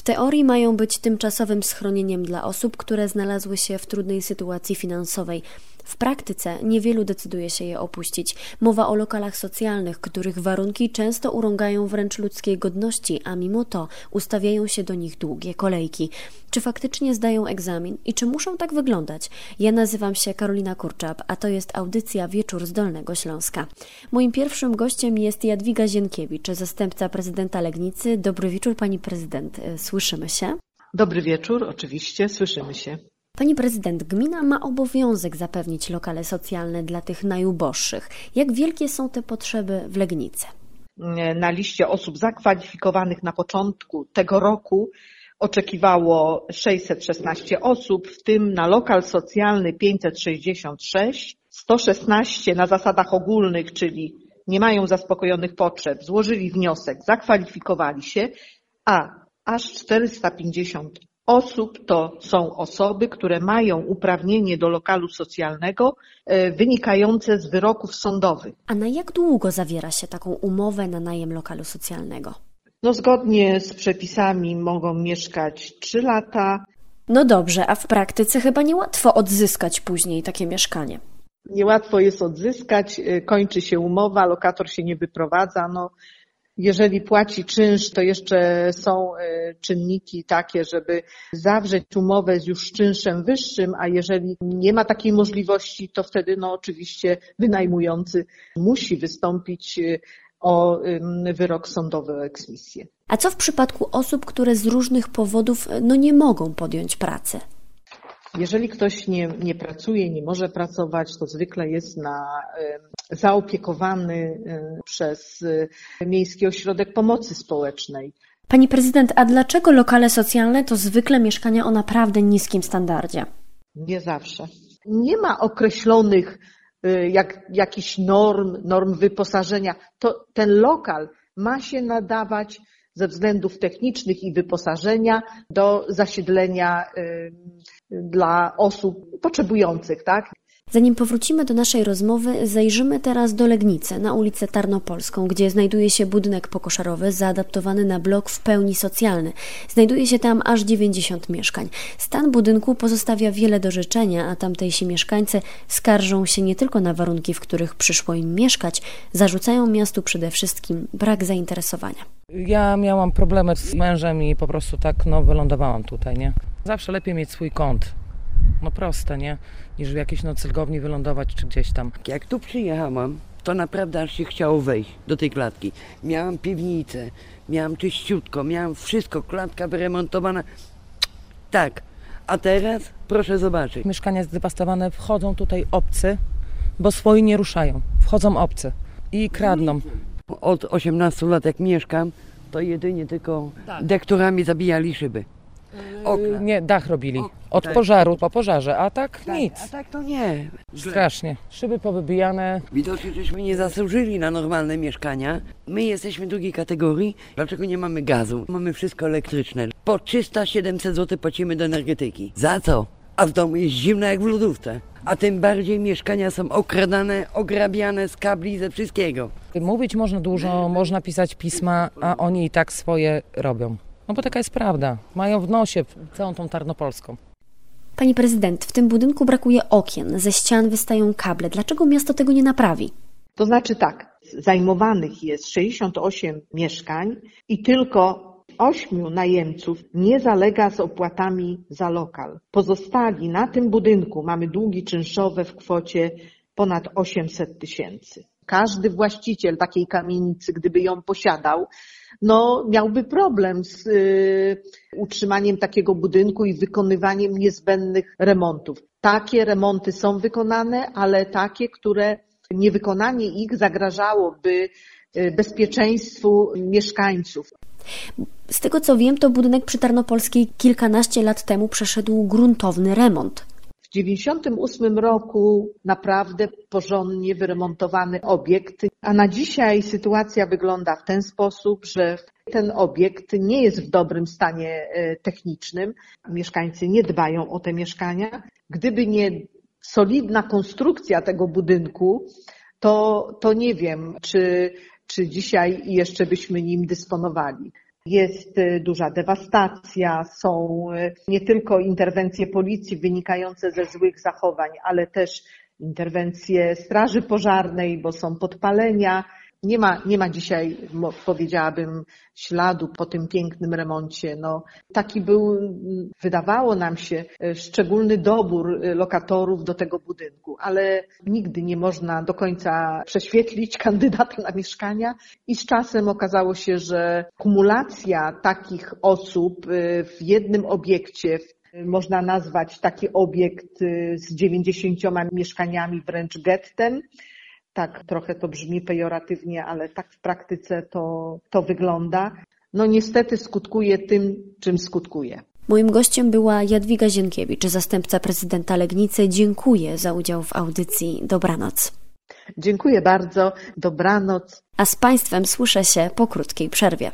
W teorii mają być tymczasowym schronieniem dla osób, które znalazły się w trudnej sytuacji finansowej. W praktyce niewielu decyduje się je opuścić. Mowa o lokalach socjalnych, których warunki często urągają wręcz ludzkiej godności, a mimo to ustawiają się do nich długie kolejki. Czy faktycznie zdają egzamin i czy muszą tak wyglądać? Ja nazywam się Karolina Kurczap, a to jest audycja Wieczór z Dolnego Śląska. Moim pierwszym gościem jest Jadwiga Zienkiewicz, zastępca prezydenta Legnicy. Dobry wieczór, pani prezydent. Słyszymy się? Dobry wieczór, oczywiście, słyszymy się. Pani prezydent, gmina ma obowiązek zapewnić lokale socjalne dla tych najuboższych. Jak wielkie są te potrzeby w Legnicy? Na liście osób zakwalifikowanych na początku tego roku oczekiwało 616 osób, w tym na lokal socjalny 566, 116 na zasadach ogólnych, czyli nie mają zaspokojonych potrzeb, złożyli wniosek, zakwalifikowali się, a aż 450 osób to są osoby, które mają uprawnienie do lokalu socjalnego e, wynikające z wyroków sądowych. A na jak długo zawiera się taką umowę na najem lokalu socjalnego? No zgodnie z przepisami mogą mieszkać 3 lata. No dobrze, a w praktyce chyba niełatwo odzyskać później takie mieszkanie. Niełatwo jest odzyskać, e, kończy się umowa, lokator się nie wyprowadza. No, jeżeli płaci czynsz, to jeszcze są e, czynniki takie, żeby zawrzeć umowę z już czynszem wyższym, a jeżeli nie ma takiej możliwości, to wtedy no oczywiście wynajmujący musi wystąpić e, o wyrok sądowy o eksmisję. A co w przypadku osób, które z różnych powodów no nie mogą podjąć pracy? Jeżeli ktoś nie, nie pracuje, nie może pracować, to zwykle jest na, zaopiekowany przez Miejski Ośrodek Pomocy Społecznej. Pani prezydent, a dlaczego lokale socjalne to zwykle mieszkania o naprawdę niskim standardzie? Nie zawsze. Nie ma określonych y, jak, jakichś norm, norm wyposażenia. To ten lokal ma się nadawać ze względów technicznych i wyposażenia do zasiedlenia dla osób potrzebujących, tak? Zanim powrócimy do naszej rozmowy, zajrzymy teraz do Legnicy, na ulicę Tarnopolską, gdzie znajduje się budynek pokoszarowy zaadaptowany na blok w pełni socjalny. Znajduje się tam aż 90 mieszkań. Stan budynku pozostawia wiele do życzenia, a tamtejsi mieszkańcy skarżą się nie tylko na warunki, w których przyszło im mieszkać, zarzucają miastu przede wszystkim brak zainteresowania. Ja miałam problemy z mężem i po prostu tak no, wylądowałam tutaj, nie? Zawsze lepiej mieć swój kąt. No proste, nie? Niż w jakiejś noclegowni wylądować czy gdzieś tam. Jak tu przyjechałam, to naprawdę aż się chciało wejść do tej klatki. Miałam piwnicę, miałam czyściutko, miałam wszystko, klatka wyremontowana. Tak, a teraz proszę zobaczyć. Mieszkania zdewastowane, wchodzą tutaj obcy, bo swoi nie ruszają. Wchodzą obcy i kradną. Od 18 lat jak mieszkam, to jedynie tylko Tak. dekturami zabijali szyby. Okna. Nie, dach robili. Od tak. pożaru po pożarze, a tak A nic. tak to nie. Strasznie. Szyby powybijane. Widocznie żeśmy nie zasłużyli na normalne mieszkania. My jesteśmy drugiej kategorii. Dlaczego nie mamy gazu? Mamy wszystko elektryczne. Po 300-700 zł płacimy do energetyki. Za co? A w domu jest zimno jak w lodówce. A tym bardziej mieszkania są okradane, ograbiane z kabli, ze wszystkiego. Mówić można dużo, można pisać pisma, a oni i tak swoje robią. No bo taka jest prawda. Mają w nosie całą tą Tarnopolską. Pani prezydent, w tym budynku brakuje okien, ze ścian wystają kable. Dlaczego miasto tego nie naprawi? To znaczy tak, zajmowanych jest 68 mieszkań i tylko 8 najemców nie zalega z opłatami za lokal. Pozostali na tym budynku mamy długi czynszowe w kwocie ponad 800 tysięcy. Każdy właściciel takiej kamienicy, gdyby ją posiadał, no miałby problem z y, utrzymaniem takiego budynku i wykonywaniem niezbędnych remontów. Takie remonty są wykonane, ale takie, które niewykonanie ich zagrażałoby y, bezpieczeństwu mieszkańców. Z tego co wiem, to budynek przy Tarnopolskiej kilkanaście lat temu przeszedł gruntowny remont. W 1998 roku naprawdę porządnie wyremontowany obiekt, a na dzisiaj sytuacja wygląda w ten sposób, że ten obiekt nie jest w dobrym stanie e, technicznym. Mieszkańcy nie dbają o te mieszkania. Gdyby nie solidna konstrukcja tego budynku, to, to nie wiem, czy, czy dzisiaj jeszcze byśmy nim dysponowali. Jest y, duża dewastacja, są y, nie tylko interwencje policji wynikające ze złych zachowań, ale też interwencje straży pożarnej, bo są podpalenia. Nie ma, nie ma dzisiaj, powiedziałabym, śladu po tym pięknym remoncie. No, taki był, wydawało nam się, szczególny dobór lokatorów do tego budynku, ale nigdy nie można do końca prześwietlić kandydata na mieszkania i z czasem okazało się, że kumulacja takich osób w jednym obiekcie, można nazwać taki obiekt z 90 mieszkaniami wręcz gettem, tak, trochę to brzmi pejoratywnie, ale tak w praktyce to, to wygląda. No niestety skutkuje tym, czym skutkuje. Moim gościem była Jadwiga Zienkiewicz, zastępca prezydenta Legnicy. Dziękuję za udział w audycji. Dobranoc. Dziękuję bardzo. Dobranoc. A z Państwem słyszę się po krótkiej przerwie.